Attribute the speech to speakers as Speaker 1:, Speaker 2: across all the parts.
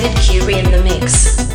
Speaker 1: David Curie in the mix.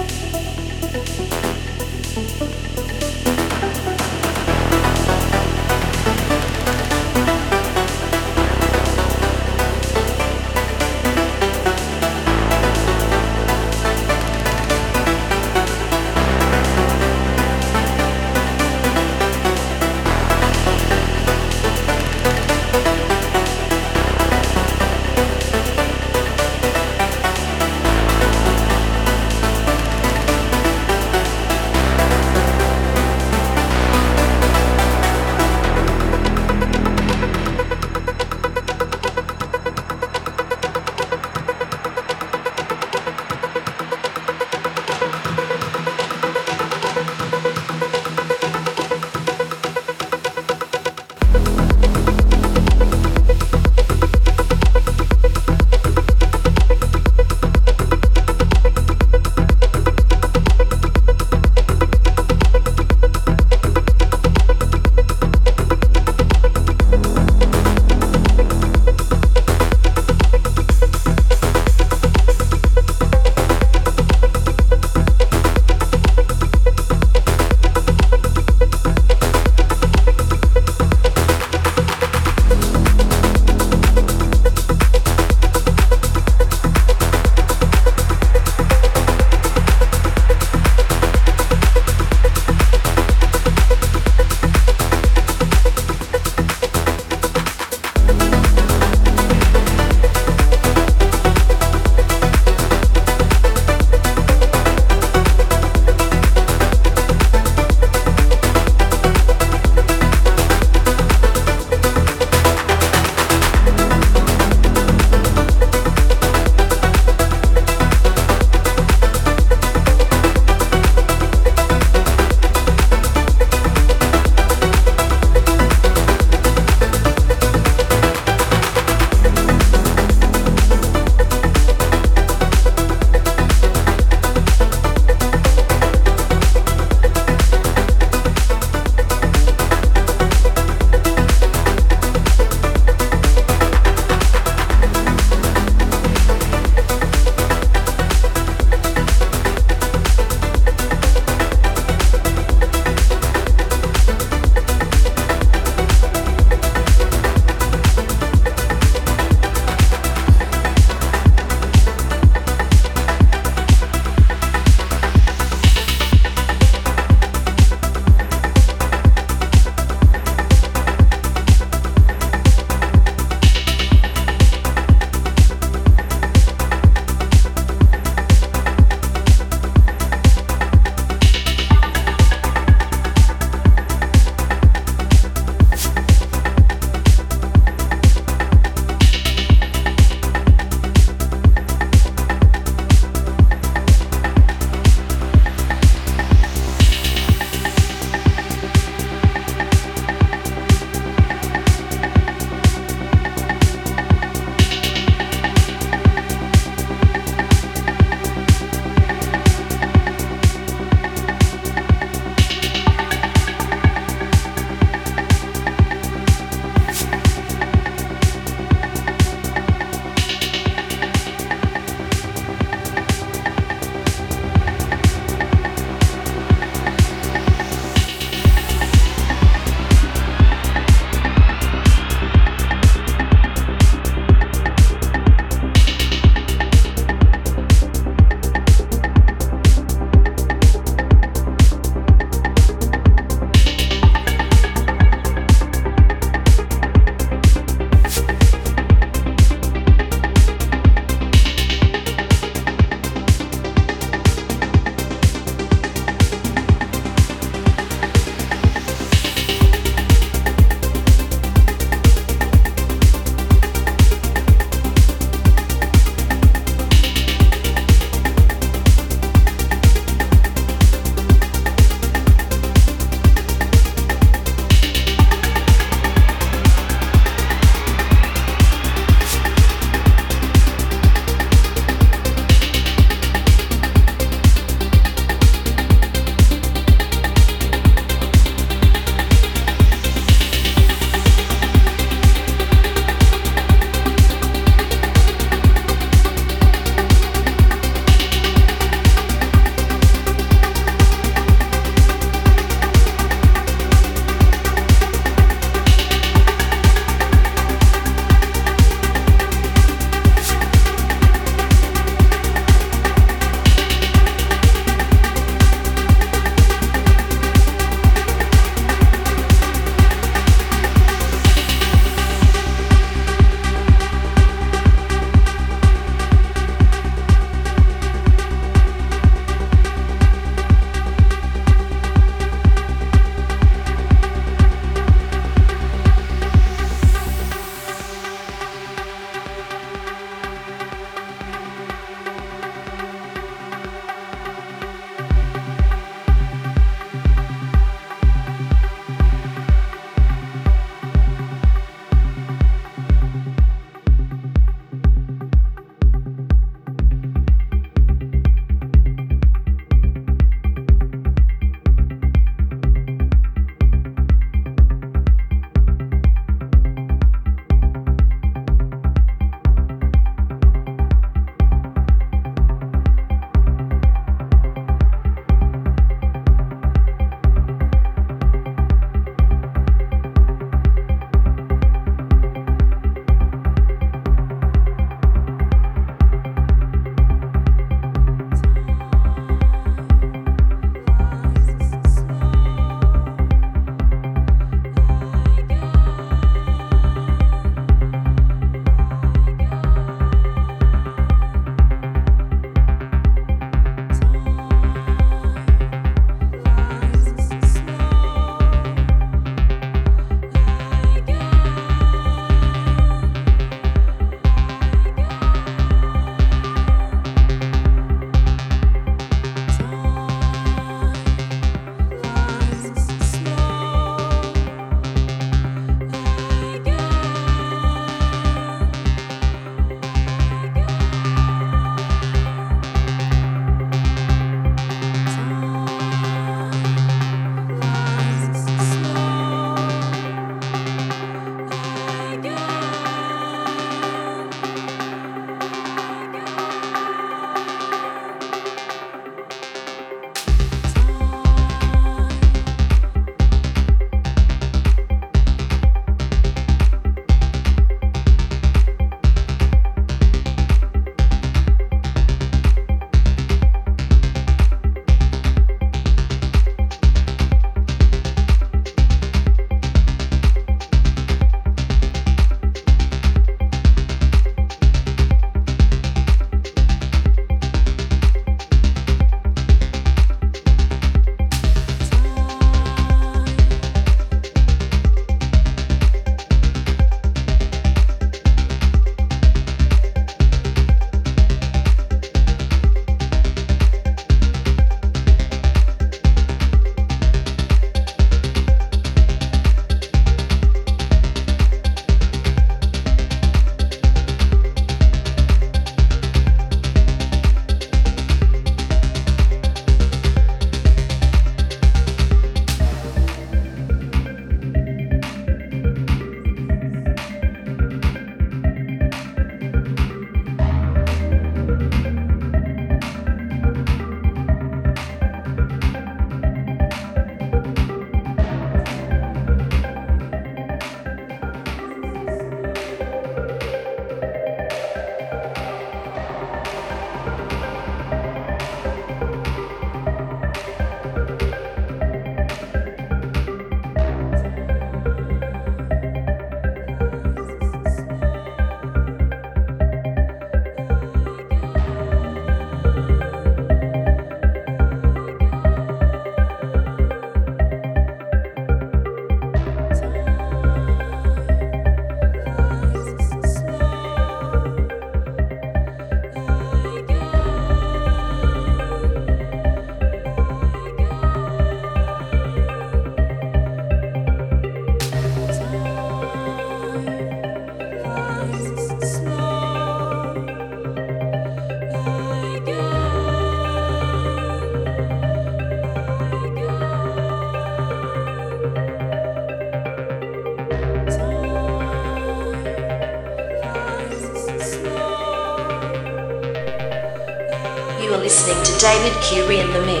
Speaker 1: David Curie in the mix.